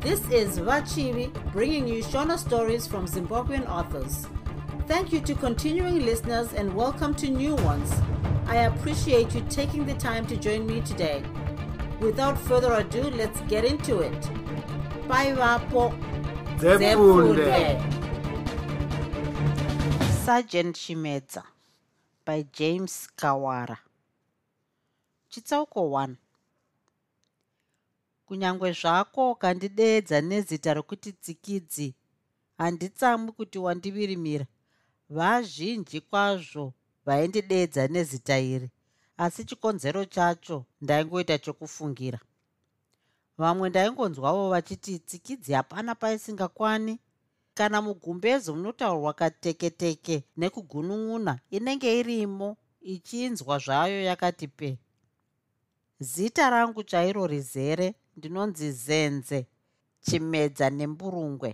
This is Vachivi bringing you Shona stories from Zimbabwean authors. Thank you to continuing listeners and welcome to new ones. I appreciate you taking the time to join me today. Without further ado, let's get into it. Bye, Vapo. sergeant chimedza by james kawara chitsauko 1 kunyange zvako ukandideedza nezita rokuti tsikidzi handitsamwi kuti wandivirimira. Vazhinji kwazvo vaindideedza nezita iri asi chikonzero chacho ndaingoita chokufungira. Vamwe ndaingonzwavo vachiti tsikidzi hapana paisingakwani kana mugumbezo munotaurwa kateketeke nekugunun'una inenge irimo ichinzwa zvayo yakati pe. Zita rangu chairo rizere ndinonzi zenze chimedza nemburungwe.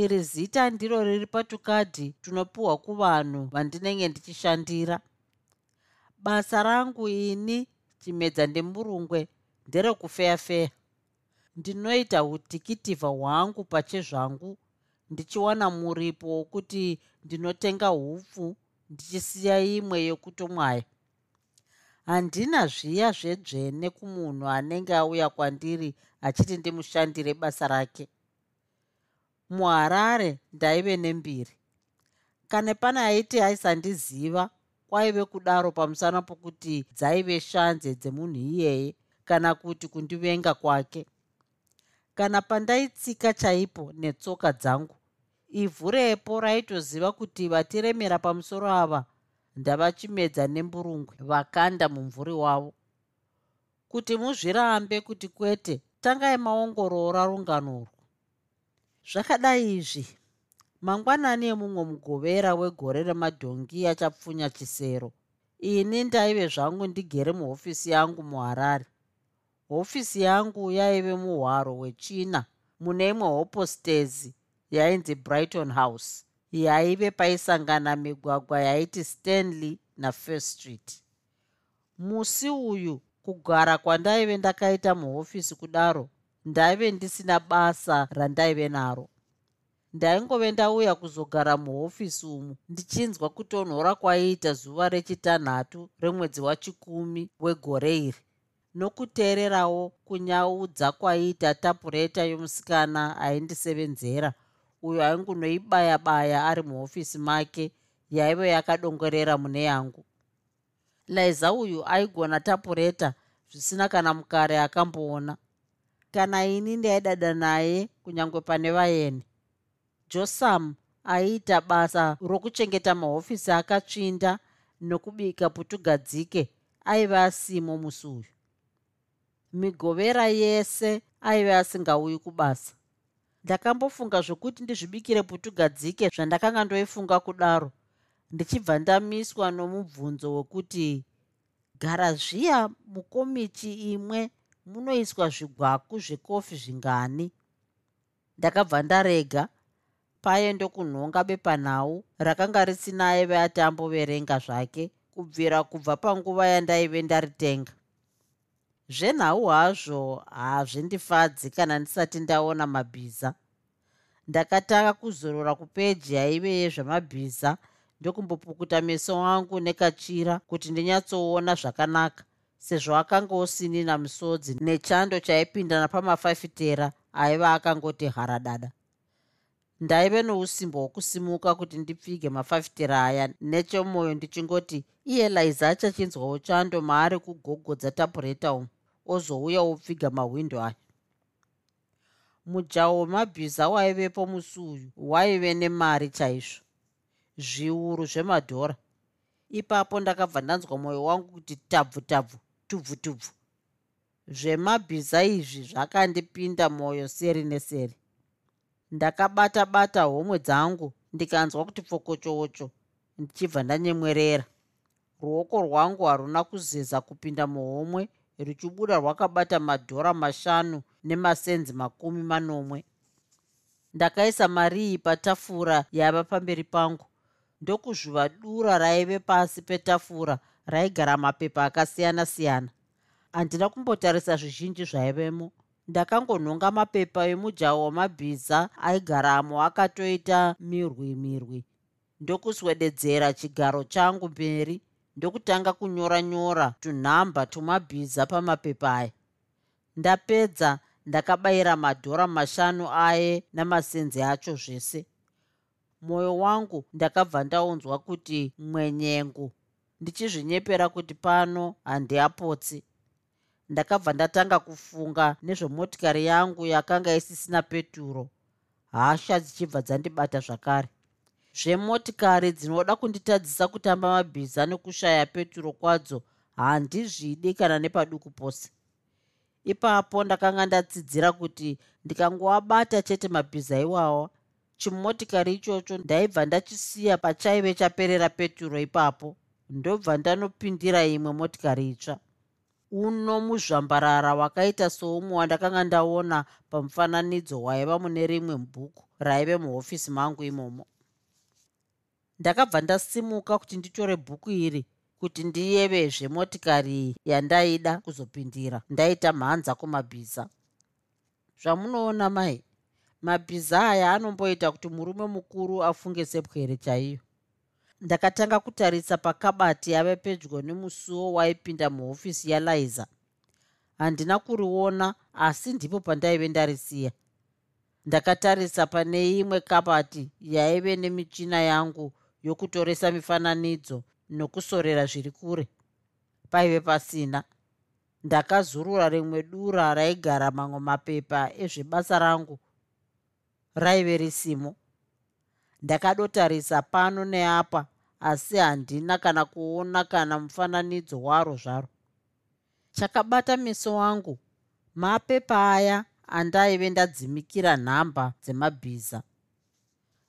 Iri zita ndiro riri patukadhi tunopiwa kuvanhu vandinenge ndichishandira. Basa rangu ini chimedza ndemburungwe nderekufeyafeya ndinoita utikitivha hwangu pachezvangu ndichiwana muripo wokuti ndinotenga hupfu ndichisiya imwe yokutomwaya handina zviya zvedzvene kumunhu anenge auya kwandiri achiti ndimushandire basa rake. Muharare ndaive nembiri. Kana pane aiti aisandiziva kwaive kudaro pamusana pokuti dzaive shanze dzemunhu iyeye kana kuti kundivenga kwake. Kana pandaitsika chaipo netsoka dzangu ivhu repo raitoziva kuti vatiremera pamusoro ava ndavachimedza nemburungwe vakanda mumvuri wavo. Kuti muzvirambe kuti kwete tangai maongorora rungano urwu. Zvakadai izvi mangwanani emumwe mugovera wegore remadhongi achapfunya chisero. Ini ndaive zvangu ndigere muhofisi yangu muharare. Hofisi yangu yaive muhwaro hwechina mune imwe hopostezi yainzi brighton house yaive paisangana migwagwa yaiti stanley nafirst street. Musi uyu kugara kwandaive ndakaita muhofisi kudaro ndaive ndisina basa randaive naro. Ndaingove ndauya kuzogara muhofisi umu ndichinzwa kutonhora kwaiita zuva rechitanhatu remwedzi wachikumi wegore iri nokuteererawo kunyaudza kwaiita tapureta yomusikana aindisevenzera uyo aingunoibaya baya ari muhofisi make yaive yakadongorera mune yangu. Liza uyu aigona tapureta zvisina kana mukare akamboona. Kana ini ndaidada naye kunyange pane vaeni josam aiita basa rokuchengeta mahofisi akatsvinda nokubika putugadzike aive asimo musi uyu. Migovera yese aive asingauyi kubasa ndakambofunga zvokuti ndizvibikire putugadzike zvandakanga ndoifunga kudaro. Ndichibva ndamiswa nomubvunzo wekuti garazviya mukomichi imwe munoiswa zvigwaku zvekofi zvingani. Ndakabva ndarega paye ndokunhonga bepanhau rakanga risina aive atamboverenga zvake kubvira kubva panguva yandaive ndaritenga zvenhau hazvo hazvindifadzi kana ndisati ndaona mabhiza. Ndakatanga kuzorora kupeji yaive yezvemabhiza ndokumbopukuta meso angu nekachira kuti ndinyatsoona zvakanaka sezvo akanga usini namusodzi nechando chaipinda napamafafitera aiva akangoti haradada. Ndaive nousimbo hwokusimuka kuti ndipfige mafafitera aya nechemwoyo ndichingoti iye liza achachinzwawo chando maari kugogodza tapureta umu ozouya opfiga mahwindo aya mujaho wemabhiza waivepo musi uyu waive nemari chaizvo. Zviuru zvemadhora. Ipapo ndakabva ndanzwa mwoyo wangu kuti tabvu tabvu tubvu tubvu. Zvemabhiza izvi zvakandipinda mwoyo seri neseri. Ndakabata bata homwe dzangu ndikanzwa kuti pfokochocho ndichibva ndanyemwerera. Ruoko rwangu haruna kuzeza kupinda muhomwe ruchibuda rwakabata madhora mashanu nemasenzi makumi manomwe. Ndakaisa mari iyi patafura yaiva pamberi pangu. Ndokuzvuva dura raive pasi petafura raigara mapepa akasiyana-siyana. Handina kumbotarisa zvizhinji zvaivemo. Ndakangonhonga mapepa emujaho wamabhiza aigaramo akatoita mirwi mirwi ndokuswededzera chigaro changu mberi ndokutanga kunyora nyora tunhamba twumabhiza pamapepa aya. Ndapedza ndakabayira madhora mashanu aye namasenzi acho zvese. Mwoyo wangu ndakabva ndaunzwa kuti mwenyengu ndichizvinyepera kuti pano handiapotsi. Ndakabva ndatanga kufunga nezvemotikari yangu yakanga isisina peturo. Hasha dzichibva dzandibata zvakare zvemotikari dzinoda kunditadzisa kutamba mabhiza nekushaya peturo kwadzo handizvidi kana nepaduku pose. Ipapo ndakanga ndatsidzira kuti ndikangovabata chete mabhiza iwawa chimotikari ichocho ndaibva ndachisiya pachaive chaperera peturo ipapo ndobva ndanopindira imwe motikari itsva. Uno muzvambarara wakaita soumwe wandakanga ndaona pamufananidzo waiva mune rimwe bhuku raive muhofisi mangu imomo ndakabva ndasimuka kuti nditore bhuku iri kuti ndiyevezve motikari iyi yandaida kuzopindira. Ndaita mhanza kumabhiza. Zvamunoona mai mabhiza aya anomboita kuti murume mukuru afunge sepwere chaiyo. Ndakatanga kutarisa pakabati yave pedyo nemusuwo waipinda muhofisi yaliza handina kuriona asi ndipo pandaive ndarisiya. Ndakatarisa pane imwe kabati yaive nemichina yangu yokutoresa mifananidzo nokusorera zviri kure. Paive pasina. Ndakazurura rimwe dura raigara mamwe mapepa ezvebasa rangu. Raive risimo. Ndakadotarisa pano neapa asi handina kana kuona kana mufananidzo waro zvaro. Chakabata meso wangu. Mapepa aya andaive ndadzimikira nhamba dzemabhiza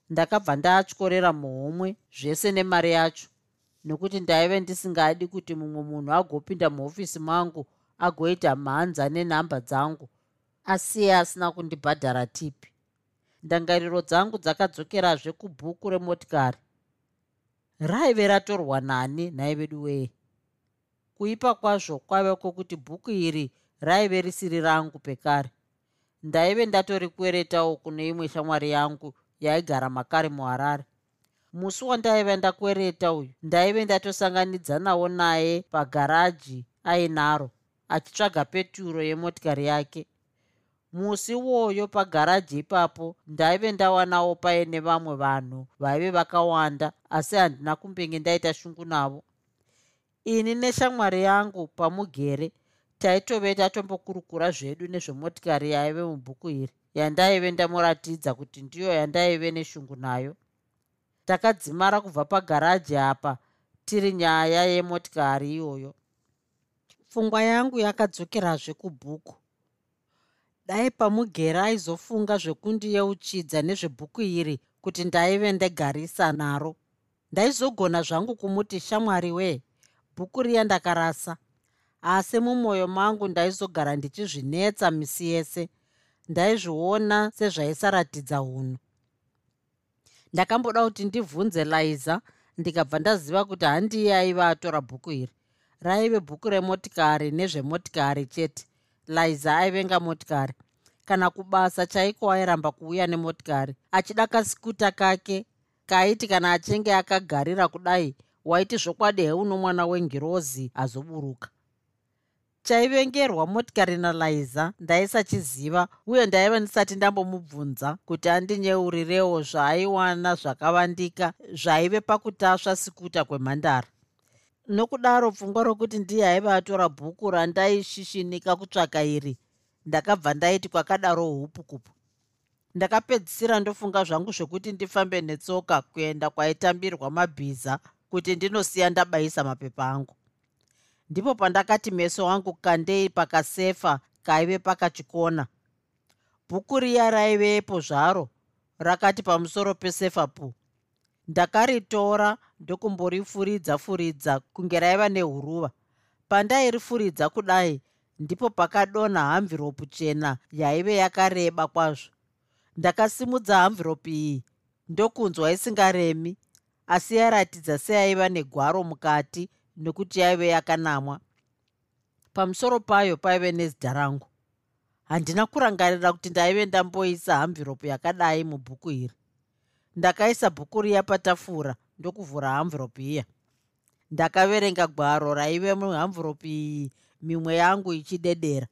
ndakabva ndaatyorera muhomwe zvese nemari yacho. Nokuti ndaive ndisingadi kuti mumwe munhu agopinda muhofisi mangu agoita mhanza nenhamba dzangu asiye asina kundibhadhara tipi. Ndangariro dzangu dzakadzokerazve kubhuku remotikari. Raive ratorwa nani nhai vedu weye kuipa kwazvo kwaiva kwokuti bhuku iri raive risiri rangu pekare. Ndaive ndatorikweretawo kune imwe shamwari yangu yaigara makare muharare. Musi wandaiva ndakwereta uyu ndaive ndatosanganidzanawo naye pagaraji ainaro achitsvaga peturo yemotikari yake. Musi woyo pagaraji ipapo ndaive ndawanawo paine vamwe vanhu vaive vakawanda asi handina kumbenge ndaita shungu navo. Ini neshamwari yangu pamugere taitove tatombokurukura zvedu nezvemotikari yaive mubhuku iri yandaive ndamuratidza kuti ndiyo yandaive neshungu nayo. Takadzimara kubva pagaraji apa tiri nyaya yemotikari iyoyo. Pfungwa yangu yakadzokerazve kubhuku. Dai pamugera aizofunga zvekundiyeuchidza nezvebhuku iri kuti ndaive ndegarisa naro. Ndaizogona zvangu kumuti shamwari wee bhuku riya ndakarasa. Asi mumwoyo mangu ndaizogara ndichizvinetsa misi yese ndaizviona sezvaisaratidza unhu ndakamboda kuti ndibvunze liza ndikabva ndaziva kuti handiye aiva atora bhuku iri. Raive bhuku remotikari nezvemotikari chete. Liza aivenga motikari kana kubasa chaiko airamba kuuya nemotikari. Achida kasikuta kake kaiti kana achinge akagarira kudai waiti zvokwadi heuno mwana wengirozi azoburuka chaivengerwa motikari naliza ndaisachiziva uye ndaiva ndisati ndambomubvunza kuti andinyeurirewo zvaaiwana zvakavandika zvaive pakutasva sikuta kwemhandara. Nokudaro pfungwa rokuti ndiye aiva atora bhuku randaishishinika kutsvaka iri ndakabva ndaiti kwakadaro upukupu ndakapedzisira ndofunga zvangu zvokuti ndifambe netsoka kuenda kwaitambirwa mabhiza kuti ndinosiya ndabayisa mapepa angu ndipo pandakati meso angu kandei pakasefa kaive pakachikona. Bhuku riya raivepo zvaro rakati pamusoro pesefa pu ndakaritora ndokumborifuridza furidza kunge raiva nehuruva. Pandairifuridza kudai ndipo pakadonha hamviropu chena yaive yakareba kwazvo. Ndakasimudza hamviropu iyi ndokunzwa isingaremi asi yaratidza seyaiva negwaro mukati nekuti yaive yakanamwa. Pamusoro payo paive nezita rangu handina kurangarira kuti ndaive ndamboisa hamviropu yakadai mubhuku iri. Ndakaisa bhuku riya patafura ndokuvhura hamviropu iya. Ndakaverenga gwaro raive muhamviropu iyi mimwe yangu ichidedera.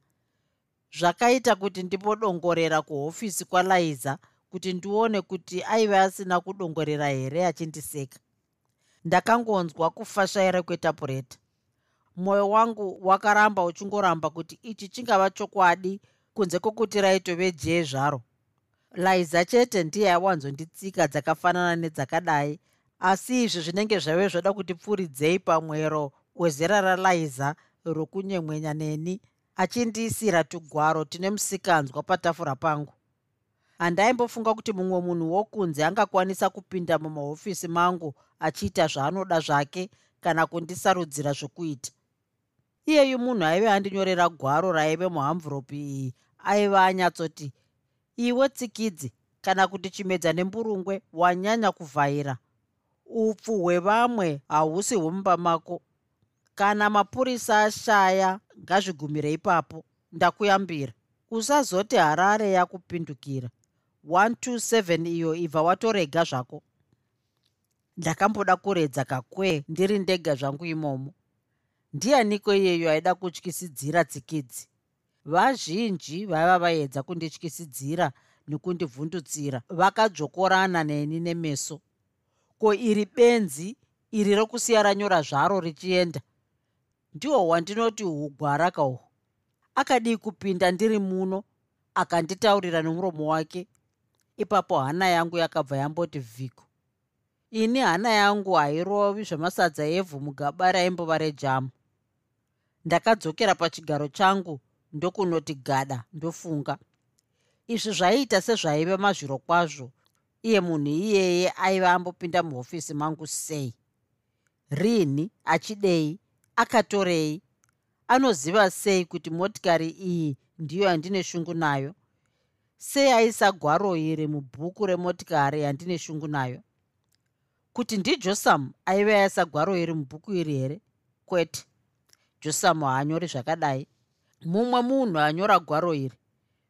Zvakaita kuti ndipodongorera kuhofisi kwalaiza kuti ndione kuti aive asina kudongorera here achindiseka ndakangonzwa kufashaira kwetapureta mwoyo wangu wakaramba uchingoramba kuti ichi chingava chokwadi kunze kwokuti raitove jee zvaro. Laiza chete ndiye awanzonditsika dzakafanana nedzakadai asi izvi zvinenge zvaive zvada kuti pfuridzei pamwero wezera ralaiza rokunyemwenya neni achindiisira tugwaro tine musikanzwa patafura pangu. Handaimbofunga kuti mumwe munhu wokunze angakwanisa kupinda mumahofisi mangu achiita zvaanoda zvake kana kundisarudzira zvokuita. Iyeyu munhu aive andinyorera gwaro raive muhamvuropi iyi aiva anyatsoti iwe tsikidzi kana kuti chimedza nemburungwe wanyanya kuvhaira. Upfu hwevamwe hahusi hwemumba mako. Kana mapurisa ashaya ngazvigumire ipapo. Ndakuyambira usazoti harare yakupindukira. 127 iyo ibva watorega zvako ndakamboda kuredza kakwe ndiri ndega zvangu imomo. Ndianiko iyeyo aida kutyisidzira tsikidzi vazhinji vaiva vaedza kundityisidzira nekundivhundutsira vakadzokorana neni nemeso. Ko iri benzi iri rokusiya ranyora zvaro richienda? Ndihwo wandinoti ugwara kahwo akadii kupinda ndiri muno akanditaurira nomuromo wake? Ipapo hana yangu yakabva yamboti vhiko ini hana yangu hairovi zvemasadza evhu mugaba raimbova rejamu ndakadzokera pachigaro changu ndokunoti gada ndofunga. Izvi zvaiita sezvaive mazviro kwazvo iye munhu iyeye aiva ambopinda muhofisi mangu sei. Rini achidei akatorei anoziva sei kuti motikari iyi ndiyo yandine shungu nayo? Sei aisa gwaro iri mubhuku remotikari yandine shungu nayo kuti ndijosam aive aisa gwaro iri mubhuku iri here? Kwete. Josam haanyori zvakadai. Mumwe munhu anyora gwaro iri.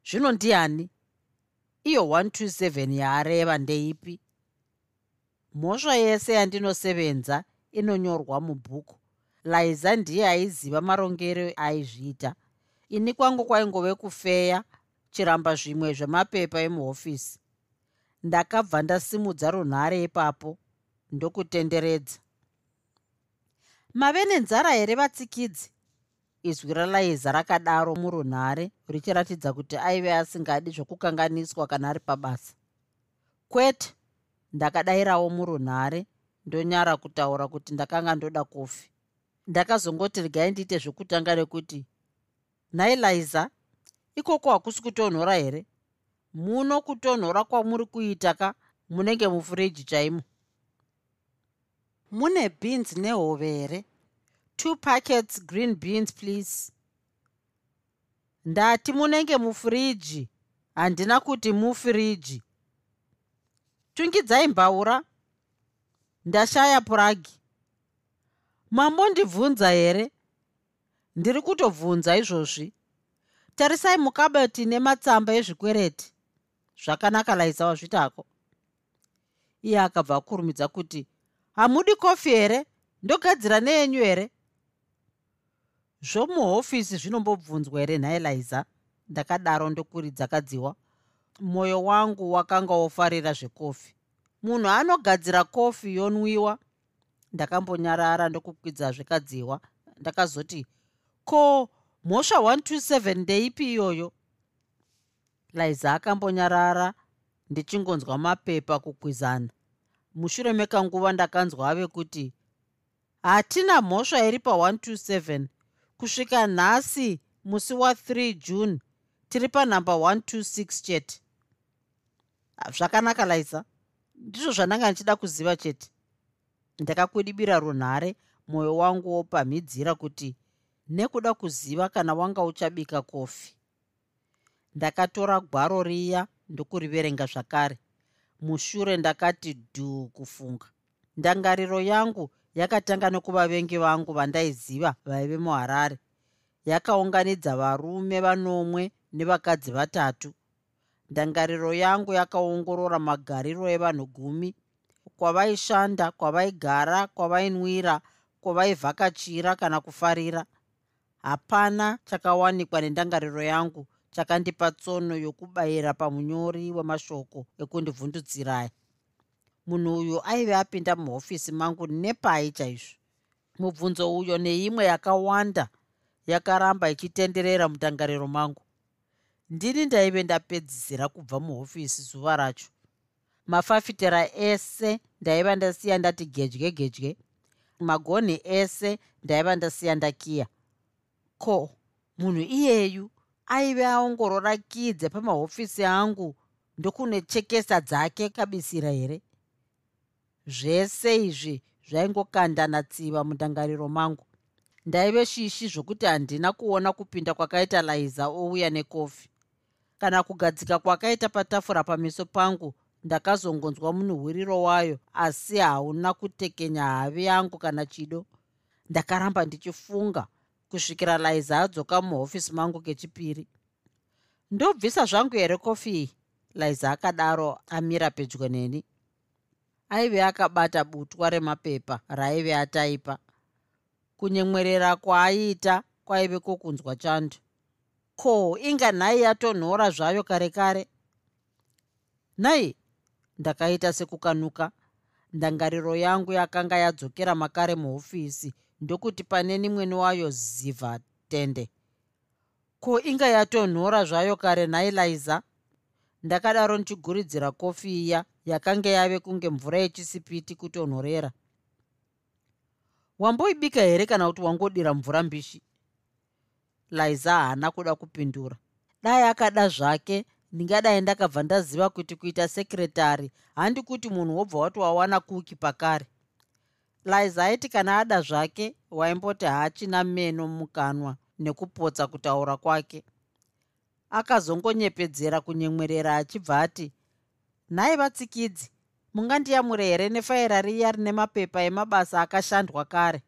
Zvino ndiani? Iyo 127 yaareva ndeipi? Mhosva yese yandinosevenza inonyorwa mubhuku. Laiza ndiye aiziva marongero aizviita. Ini kwangu kwaingove kufeya chiramba zvimwe zvemapepa emuhofisi. Ndakabva ndasimudza runhare ipapo ndokutenderedza. Mave nenzara here vatsikidzi? Izwi ralaiza rakadaro murunhare richiratidza kuti aive asingadi zvokukanganiswa kana ari pabasa. Kwete ndakadayirawo murunhare ndonyara kutaura kuti ndakanga ndoda kofi ndakazongoti regai ndiite zvokutanga nekuti nhai liza ikoko hakusi kutonhora here? Muno kutonhora kwamuri kuita ka munenge mufuriji chaimo mune beans nehove here two packets green beans please. Ndati munenge mufuriji handina kuti mufiriji. Tungidzai mbaura. Ndashaya puragi. Mambondibvunza here? Ndiri kutobvunza izvozvi. Tarisai mukabati nematsamba ezvikwereti. Zvakanaka laisa wazvitako. Iye akabva akurumidza kuti hamudi kofi here? Ndogadzira neyenyu here? Zvomuhofisi zvinombobvunzwa here nhaye laiza ndakadaro ndokuridza kadziwa mwoyo wangu wakanga wofarira zvekofi. Munhu anogadzira kofi yonwiwa. Ndakambonyarara ndokukwidza zvekadziwa. Ndakazoti ko mhosva 127 ndeipi iyoyo? Laiza akambonyarara ndichingonzwa mapepa kukwizana mushure mekanguva ndakanzwa ave kuti hatina mhosva iri pa127 kusvika nhasi musi wa3 june tiri panhamba 126 chete. Zvakanaka laisa ndizvo zvandanga ndichida kuziva chete. Ndakakwidibira runhare mwoyo wangu wopamhidzira kuti nekuda kuziva kana wanga uchabika kofi. Ndakatora gwaro riya ndokuriverenga zvakare mushure ndakati dhuu kufunga. Ndangariro yangu yakatanga nekuvavengi vangu vandaiziva vaive muharare. Yakaunganidza varume vanomwe nevakadzi vatatu. Ndangariro yangu yakaongorora magariro evanhu gumi. Kwavaishanda kwavaigara kwavainwira kwavaivhakachira kana kufarira. Hapana chakawanikwa nendangariro yangu chakandipa tsono yokubayira pamunyori wemashoko ekundibvundudzirai munhu uyu aive apinda muhofisi mangu nepai chaizvo. Mubvunzo uyo neimwe yakawanda yakaramba ichitenderera mutangariro mangu. Ndini ndaive ndapedzisira kubva muhofisi zuva racho. Mafafitera ese ndaiva ndasiya ndati gedye gedye. Magonhi ese ndaiva ndasiya ndakiya. Ko munhu iyeyu aive aongorora kidze pamahofisi angu ndokune chekesa dzake kabisira here? Zvese izvi zvaingokandana tsiva mundangariro mangu. Ndaive shishi zvokuti handina kuona kupinda kwakaita laiza ouya nekofi. Kana kugadzika kwakaita patafura pameso pangu ndakazongonzwa munhuhwiriro wayo asi hauna kutekenya havi yangu kana chido. Ndakaramba ndichifunga kusvikira laiza adzoka muhofisi mangu kechipiri. Ndobvisa zvangu here kofi? Laiza akadaro amira pedyo neni. Aive akabata butwa remapepa raaive ataipa. Kunyemwerera kwaaiita kwaive kwokunzwa chando ko inga nhai yatonhora zvayo kare kare nhai ndakaita sekukanuka. Ndangariro yangu yakanga yadzokera makare muhofisi ndokuti pane nimwene wayo zivha tende. Ko inga yatonhora zvayo kare nhai laiza? Ndakadaro ndichiguridzira kofi iya yakanga yave kunge mvura yechisipiti kutonhorera. Wamboibika here kana kuti wangodira mvura mbishi? Laiza haana kuda kupindura. Dai akada zvake ndingadai ndakabva ndaziva kuti kuita sekiretari handi kuti munhu wobva wati wawana kuki pakare laiza aiti kana ada zvake waimboti haachina meno mukanwa nekupotsa kutaura kwake. Akazongonyepedzera kunyemwerera achibva ati nhai vatsikidzi mungandiyamure here nefaira riya rine mapepa emabasa akashandwa kare?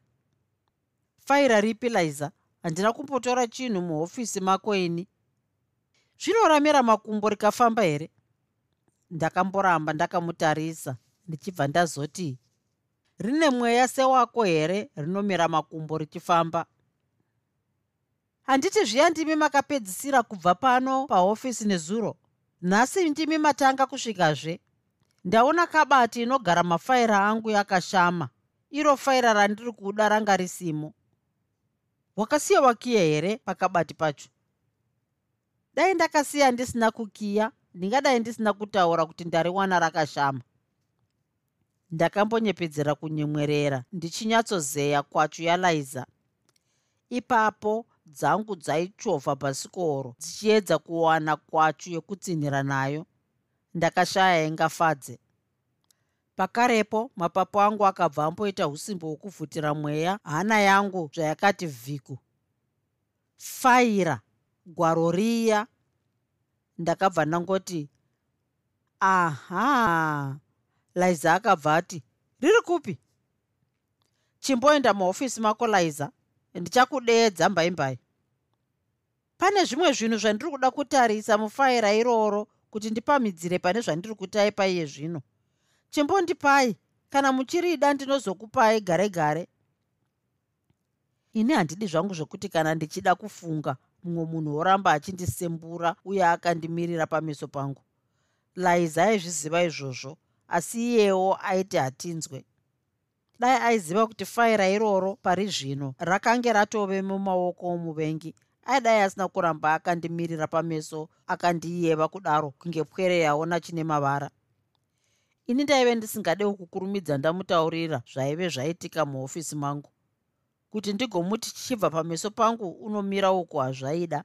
Faira ripi laiza handina kumbotora chinhu muhofisi mako ini. Zvinoramira makumbo rikafamba here? Ndakamboramba ndakamutarisa. Ndichibva ndazoti rine mweya sewako here rinomira makumbo richifamba? Handiti zviya ndimi makapedzisira kubva pano pahofisi nezuro? Nhasi ndimi matanga kusvikazve? Ndaona kabati inogara mafaira angu yakashama. Iro faira randiri kuda ranga risimo. Wakasiya wakiya here pakabati pacho? Dai ndakasiya ndisina kukiya ndingadai ndisina kutaura kuti ndariwana rakashama ndakambonyepedzera kunyemwerera ndichinyatsozeya kwacho yalaiza. Ipapo dzangu dzaichovha bhasikoro dzichiedza kuwana kwacho yekutsinhira nayo. Ndakashaya ingafadze pakarepo mapapu angu akabva amboita usimbo hwokuvhutira mweya hana yangu zvayakati vhiku. Faira gwaro riya ndakabva ndangoti aha laiza akabva ati riri kupi? Chimboenda muhofisi mako laiza ndichakudeedza mbaimbai. Pane zvimwe zvinhu zvandiri kuda kutarisa mufaira iroro kuti ndipamidzire pane zvandiri kutaipa iye zvino. Chimbondipai kana muchirida ndinozokupai gare gare. Ini handidi zvangu zvokuti kana ndichida kufunga mumwe munhu oramba achindisembura uye akandimirira pameso pangu. Laiza aizviziva izvozvo asi iyewo aiti hatinzwe. Dai aiziva kuti faira iroro pari zvino rakange ratove mumaoko omuvengi. Aidai asina kuramba akandimirira pameso akandiyeva kudaro kunge pwere yaona chine mavara. Ini ndaive ndisingadewo kukurumidza ndamutaurira zvaive zvaitika muhofisi mangu. Kuti ndigomuti chichibva pameso pangu unomira uko hazvaida.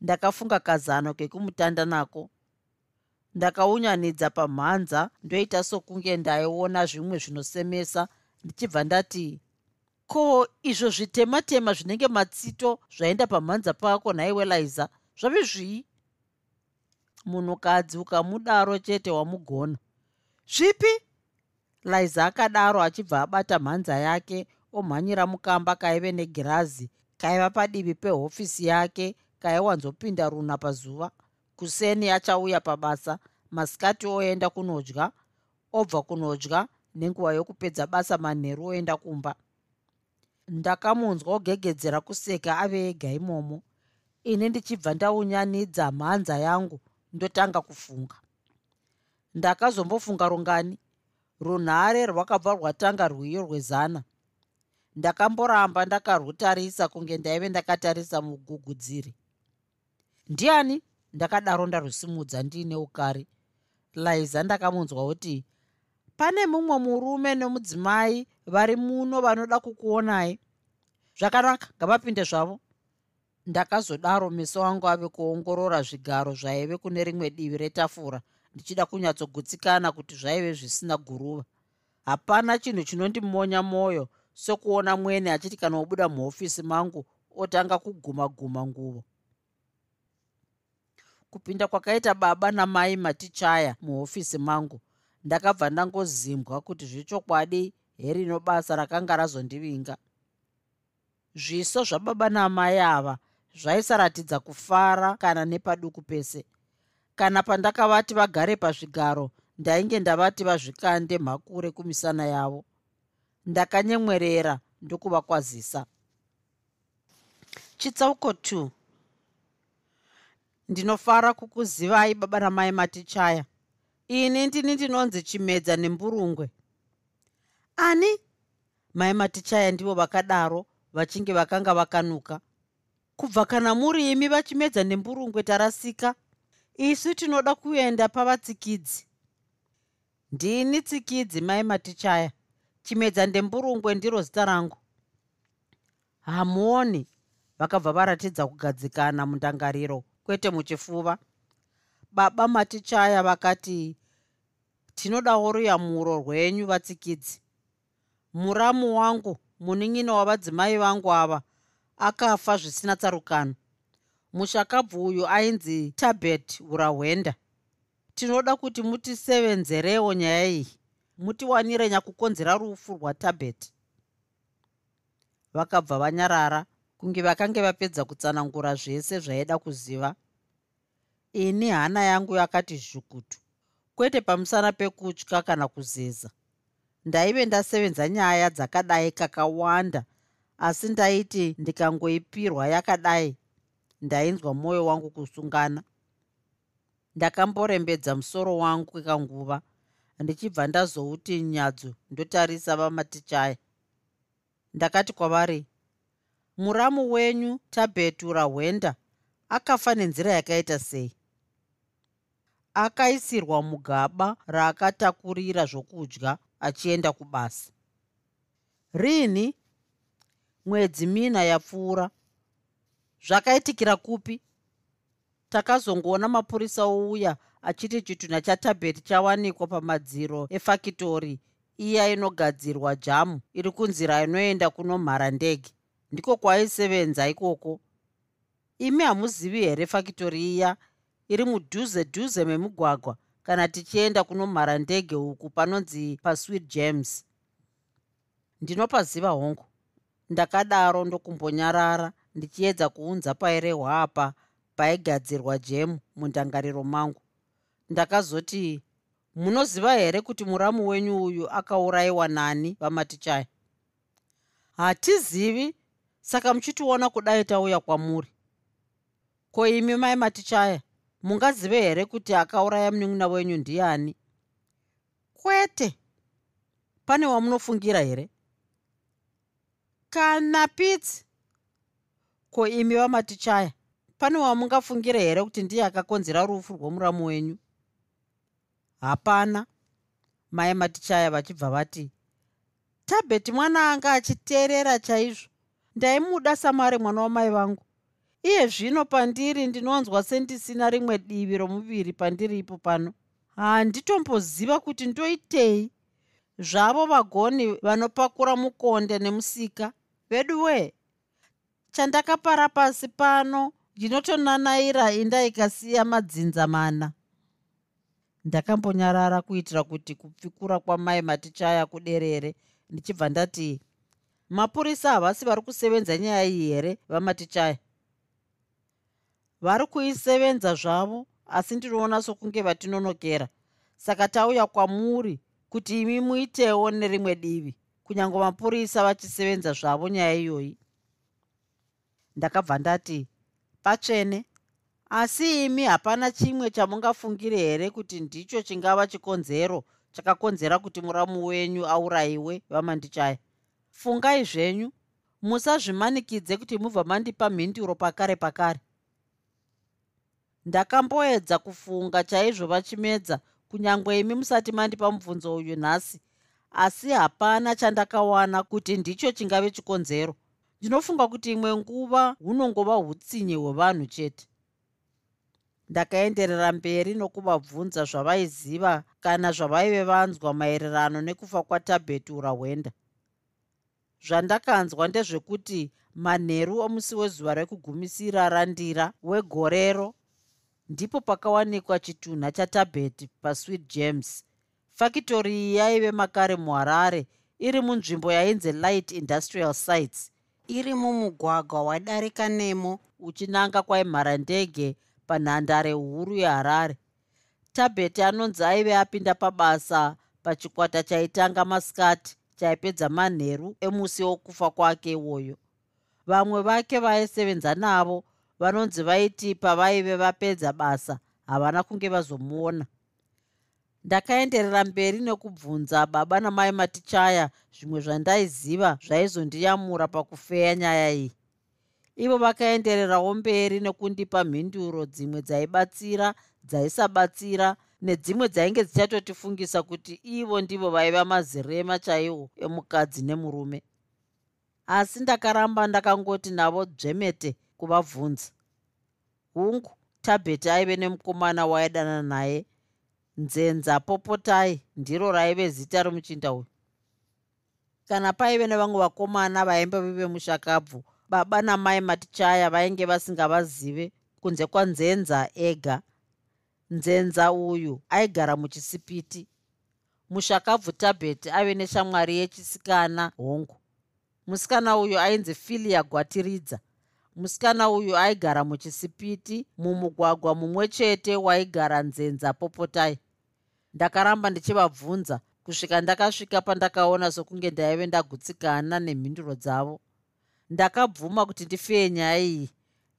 Ndakafunga kazano kekumutanda nako ndakaunyanidza pamhanza ndoita sokunge ndaiona zvimwe zvinosemesa ndichibva ndati ko izvo zvitema tema zvinenge matsito zvaenda pamhanza pako nhaiwe laiza zvave zvii? Munhukadzi ukamudaro chete wamugona. Zvipi? Laiza akadaro achibva abata mhanza yake omhanyira mukamba kaive negirazi kaiva padivi pehofisi yake kaiwanzopinda runa pazuva kuseni achauya pabasa masikati oenda kunodya obva kunodya nenguva yokupedza basa manheru oenda kumba. Ndakamunzwa ogegedzera kuseka ave ega imomo. Ini ndichibva ndaunyanidza mhanza yangu ndotanga kufunga. Ndakazombofunga rungani runhare rwakabva rwatanga rwiyo rwezana. Ndakamboramba ndakarwutarisa kunge ndaive ndakatarisa mugugudziri. Ndiani ndakadaro ndarwusimudza ndiine ukari. Laiza ndakamunzwa kuti pane mumwe murume nomudzimai vari muno vanoda kukuonai. Zvakanaka ngavapinde zvavo. Ndakazodaro meso angu ave kuongorora zvigaro zvaive kune rimwe divi retafura ndichida kunyatsogutsikana kuti zvaive zvisina guruva. Hapana chinhu chinondimonya mwoyo sokuona mwene achiti kana obuda muhofisi mangu otanga kuguma guma nguvo kupinda kwakaita baba namai matichaya muhofisi mangu. Ndakabva ndangozimbwa kuti zvechokwadi herino basa rakanga razondivinga. Zviso zvababa namai ava zvaisaratidza kufara kana nepaduku pese. Kana pandakavati vagare pazvigaro ndainge ndavati vazvikande mhakure kumisana yavo. Ndakanyemwerera ndokuvakwazisa. Chitsauko 2 ndinofara kukuzivai baba namai matichaya. Ini ndini ndinonzi chimedza nemburungwe ani? Mai matichaya ndivo vakadaro vachinge vakanga vakanuka. Kubva kana muri imi vachimedza nemburungwe tarasika. Isu tinoda kuenda pavatsikidzi ndini tsikidzi mai matichaya. Chimedza ndemburungwe ndiro zita rangu. Hamuoni vakabva varatidza kugadzikana mundangariro kwete muchifuva. Baba matichaya vakati tinodawo ruyamuro rwenyu vatsikidzi. Muramu wangu munin'ina wavadzimai vangu ava akafa zvisina tsarukano. Mushakabvu uyu ainzi tabet urahwenda. Tinoda kuti mutisevenzerewo nyaya iyi. Mutiwanire nyakukonzera rufu rwatabet vakabva vanyarara kunge vakange vapedza kutsanangura zvese zvaida kuziva ini hana yangu yakati zvukutu kwete pamusana pekutya kana kuzeza. Ndaive ndasevenza nyaya dzakadai kakawanda asi ndaiti ndikangoipirwa yakadai ndainzwa mwoyo wangu kusungana. Ndakamborembedza musoro wangu kwekanguva ndichibva ndazouti nyadzo ndotarisa vamatichaya ndakati kwavari muramu wenyu tabetura hwenda akafa nenzira yakaita sei? Akaisirwa mugaba raakatakurira zvokudya achienda kubasa. Rini mwedzi mina yapfuura. Zvakaitikira kupi? Takazongoona mapurisa ouya achiti chitunha chatabheti chawanikwa pamadziro efakitori iya inogadzirwa jamu iri kunzira inoenda kuno mhara ndege ndiko kwaaisevenza ikoko. Imi hamuzivi here fakitori iya? Iri mudhuze dhuze memugwagwa kana tichienda kuno mhara ndege uku panonzi pasweet james? Ndinopaziva hongu. Ndakadaro ndokumbonyarara ndichiedza kuunza pairehwa apa paigadzirwa jemu mundangariro mangu. Ndakazoti munoziva here kuti muramu wenyu uyu akaurayiwa nani vamatichaya hatizivi saka muchitiona kudai tauya kwamuri. Ko imi mai matichaya mungazive here kuti akauraya munin'ina wenyu ndiani? Kwete! Pane wamunofungira here? Kana pitsi! Ko imi vamatichaya pane wamungafungira here kuti ndiye akakonzera rufu rwomuramu wenyu? Hapana. Mai matichaya vachibva vati tabheti mwana anga achiteerera chaizvo ndaimuda samari mwana wamai vangu. Iye zvino pandiri ndinonzwa sendisina rimwe divi romuviri pandiripo pano. Handitomboziva kuti ndoitei? Zvavo vagoni vanopakura mukonde nemusika. Vedu wee chandakapara pasi pano ndinotonanaira inda ikasiya madzinza mana. Ndakambonyarara kuitira kuti kupfikura kwamai matichaya kuderere. Ndichibva ndati mapurisa havasi vari kusevenza nyaya iyi here vamatichaya vari kuisevenza zvavo asi ndinoona sokunge vatinonokera. Saka tauya kwamuri kuti imi muitewo nerimwe divi kunyange mapurisa vachisevenza zvavo nyaya iyoyi. Ndakabva ndati patsvene asi imi hapana chimwe chamungafungire here kuti ndicho chingava chikonzero chakakonzera kuti muramu wenyu aurayiwe vamandichaya fungai zvenyu. Musazvimanikidze kuti mubva mandipa mhinduro pakare pakare. Ndakamboedza kufunga chaizvo vachimedza kunyange imi musati mandipa mubvunzo uyu nhasi. Asi hapana chandakawana kuti ndicho chingave chikonzero. Ndinofunga kuti imwe nguva hunongova utsinye hwevanhu chete. Ndakaenderera mberi nokuvabvunza zvavaiziva kana zvavaive vanzwa maererano nekufa kwatabheti urahwenda zvandakanzwa ndezvekuti manheru omusi wezuva rekugumisira randira wegorero ndipo pakawanikwa chitunha chatabheti pasweet james. Fakitori iyi yaive makare muharare iri munzvimbo yainzi light industrial sites. Iri mumugwagwa wadarika nemo. Uchinanga kwaimharandege panhandare huru yeharare. Tabheti anonzi aive apinda pabasa pachikwata chaitanga masikati chaipedza manheru emusi wokufa kwake iwoyo. Vamwe vake vaisevenza navo vanonzi vaiti pavaive vapedza basa havana kunge vazomuona. Ndakaenderera mberi nekubvunza baba namai matichaya zvimwe zvandaiziva zvaizondiyamura pakufeya nyaya iyi. Ivo vakaendererawo mberi nekundipa mhinduro dzimwe dzaibatsira dzaisabatsira nedzimwe dzainge dzichatotifungisa kuti ivo ndivo vaiva mazirema chaiwo emukadzi nemurume. Asi ndakaramba ndakangoti navo dzvemete kuvabvunza. Hungu tabheti aive nemukomana waidanana naye. Nzenza popotai ndiro raive zita romuchinda uyu. Kana paive nevamwe vakomana vaimbovive mushakabvu baba namai matichaya vainge vasingavazive kunze kwanzenza ega nzenza uyu aigara muchisipiti. Mushakabvu tabheti ave neshamwari yechisikana hongu. Musikana uyu ainzi filia gwatiridza musikana uyu aigara muchisipiti mumugwagwa mumwe chete waigara nzenza popotai. Ndakaramba ndichivabvunza kusvika ndakasvika pandakaona sokunge ndaive ndagutsikana nemhinduro dzavo. Ndakabvuma kuti ndifeye nyaya iyi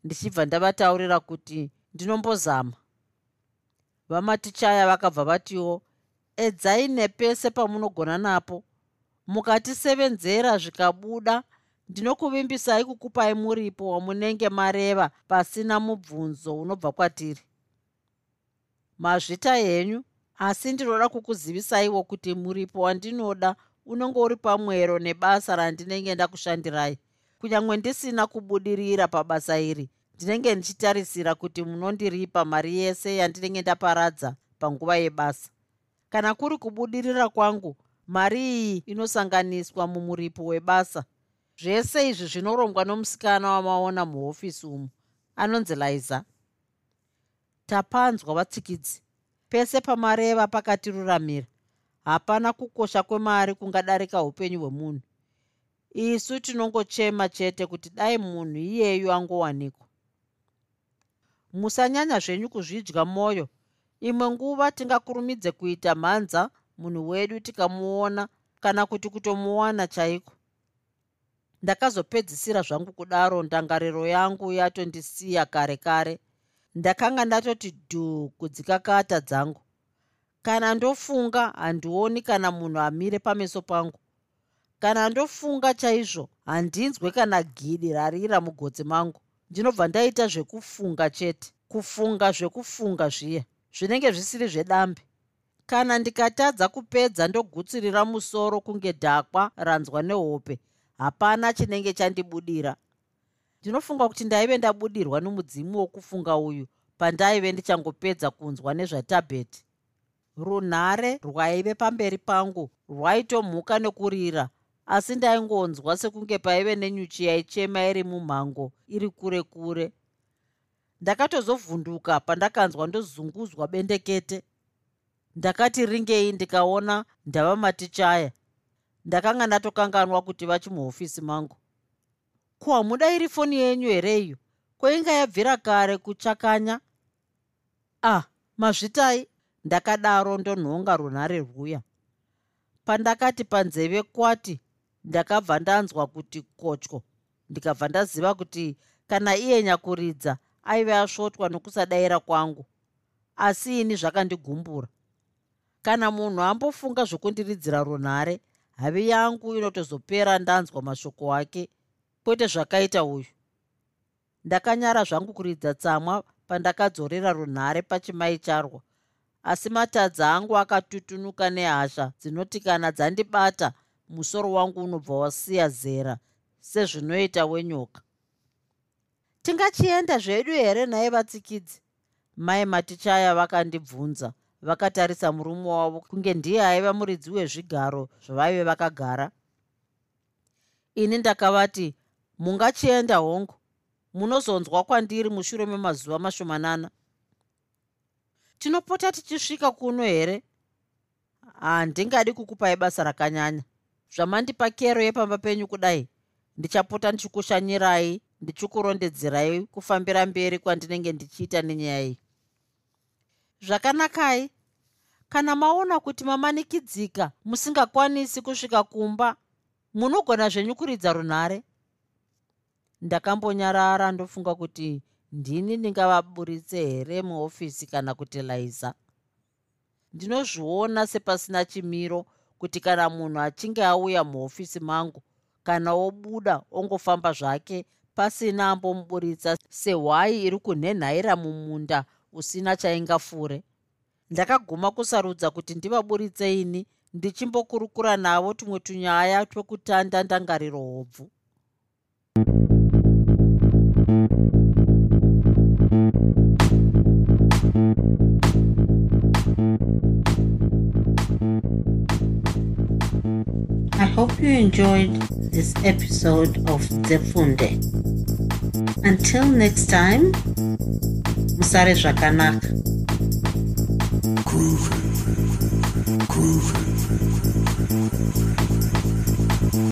ndichibva ndavataurira kuti ndinombozama vamatichaya vakabva vatiwo edzai nepese pamunogona napo. Mukatisevenzera zvikabuda ndinokuvimbisai kukupai muripo wamunenge mareva pasina mubvunzo unobva kwatiri. Mazvita henyu asi ndinoda kukuzivisaiwo kuti muripo wandinoda unenge uri pamwero nebasa randinenge ndakushandirai kunyange ndisina kubudirira pabasa iri ndinenge ndichitarisira kuti munondiripa mari yese yandinenge ndaparadza panguva yebasa. Kana kuri kubudirira kwangu mari iyi inosanganiswa mumuripo webasa. Zvese izvi zvinorongwa nomusikana wamaona muhofisi umu anonzi liza. Tapanzwa vatsikidzi pese pamareva pakatiruramira hapana kukosha kwemari kungadarika upenyu hwemunhu. Isu tinongochema chete kuti dai munhu iyeyu angowanikwa musanyanya zvenyu kuzvidya mwoyo imwe nguva tingakurumidze kuita mhanza munhu wedu tikamuona kana kuti kutomuwana chaiko. Ndakazopedzisira zvangu kudaro ndangariro yangu yatondisiya kare kare ndakanga ndatoti dhuu kudzikakata dzangu. Kana ndofunga handioni kana munhu amire pameso pangu. Kana ndofunga chaizvo handinzwe kana gidi rarira mugotsi mangu ndinobva ndaita zvekufunga chete kufunga zvekufunga zviya zvinenge zvisiri zvedambe. Kana ndikatadza kupedza ndogutsirira musoro kunge dhakwa ranzwa nehope hapana chinenge chandibudira. Ndinofunga kuti ndaive ndabudirwa nomudzimu wokufunga uyu pandaive ndichangopedza kunzwa nezvatabheti. Runhare rwaive pamberi pangu rwaitomhuka nekurira asi ndaingonzwa sekunge paive nenyuchi yaichema iri mumhango iri kure kure. Ndakatozovhunduka pandakanzwa ndozunguzwa bendekete. Ndakati ringei ndikaona ndava matichaya. Ndakanga ndatokanganwa kuti vachimuhofisi mangu. Ko hamuda iri foni yenyu here iyo? Kwainga yabvira kare kuchakanya? Ah mazvitai. Ndakadaro ndonhonga runhare rwuya. Pandakati panzeve kwati ndakabva ndanzwa kuti kotyo. Ndikabva ndaziva kuti kana iye nyakuridza aive asvotwa nokusadayira kwangu. Asi ini zvakandigumbura kana munhu ambofunga zvokundiridzira runhare havi yangu inotozopera ndanzwa mashoko ake. Kwete zvakaita uyu. Ndakanyara zvangu kuridza tsamwa pandakadzorera runhare pachimai charwa. Asi matadzi angu akatutunuka nehasha dzinoti kana dzandibata musoro wangu unobva wasiya zera sezvinoita wenyoka. Tingachienda zvedu here nhaye vatsikidzi? Mai matichaya vakandibvunza vakatarisa murume wavo kunge ndiye aiva muridzi wezvigaro zvavaive vakagara. Ini ndakavati mungachienda hongu. Munozonzwa kwandiri mushure memazuva mashomanana. Tinopota tichisvika kuno here? Handingadi kukupai basa rakanyanya zvamandipa kero yepamba penyu kudai. Ndichapota ndichikushanyirai ndichikurondedzerai kufambira mberi kwandinenge ndichiita nenyaya iyi. Zvakanakai kana maona kuti mamanikidzika musingakwanisi kusvika kumba munogona zvenyu kuridza runhare? Ndakambonyarara ndofunga kuti ndini ndingavaburitse here muofisi kana kuti laiza? Ndinozviona sepasina chimiro kuti kana munhu achinge auya muhofisi mangu kana obuda ongofamba zvake pasina ambomuburitsa sehwai iri kunhenhaira mumunda usina chaingafure. Ndakaguma kusarudza kuti ndivaburitse ini ndichimbokurukura navo tumwe tunyaya twekutanda ndangariro hobvu hope you enjoyed this episode of Zefunde. Until next time, Musare Zvakanaka. Groovy. Groovy.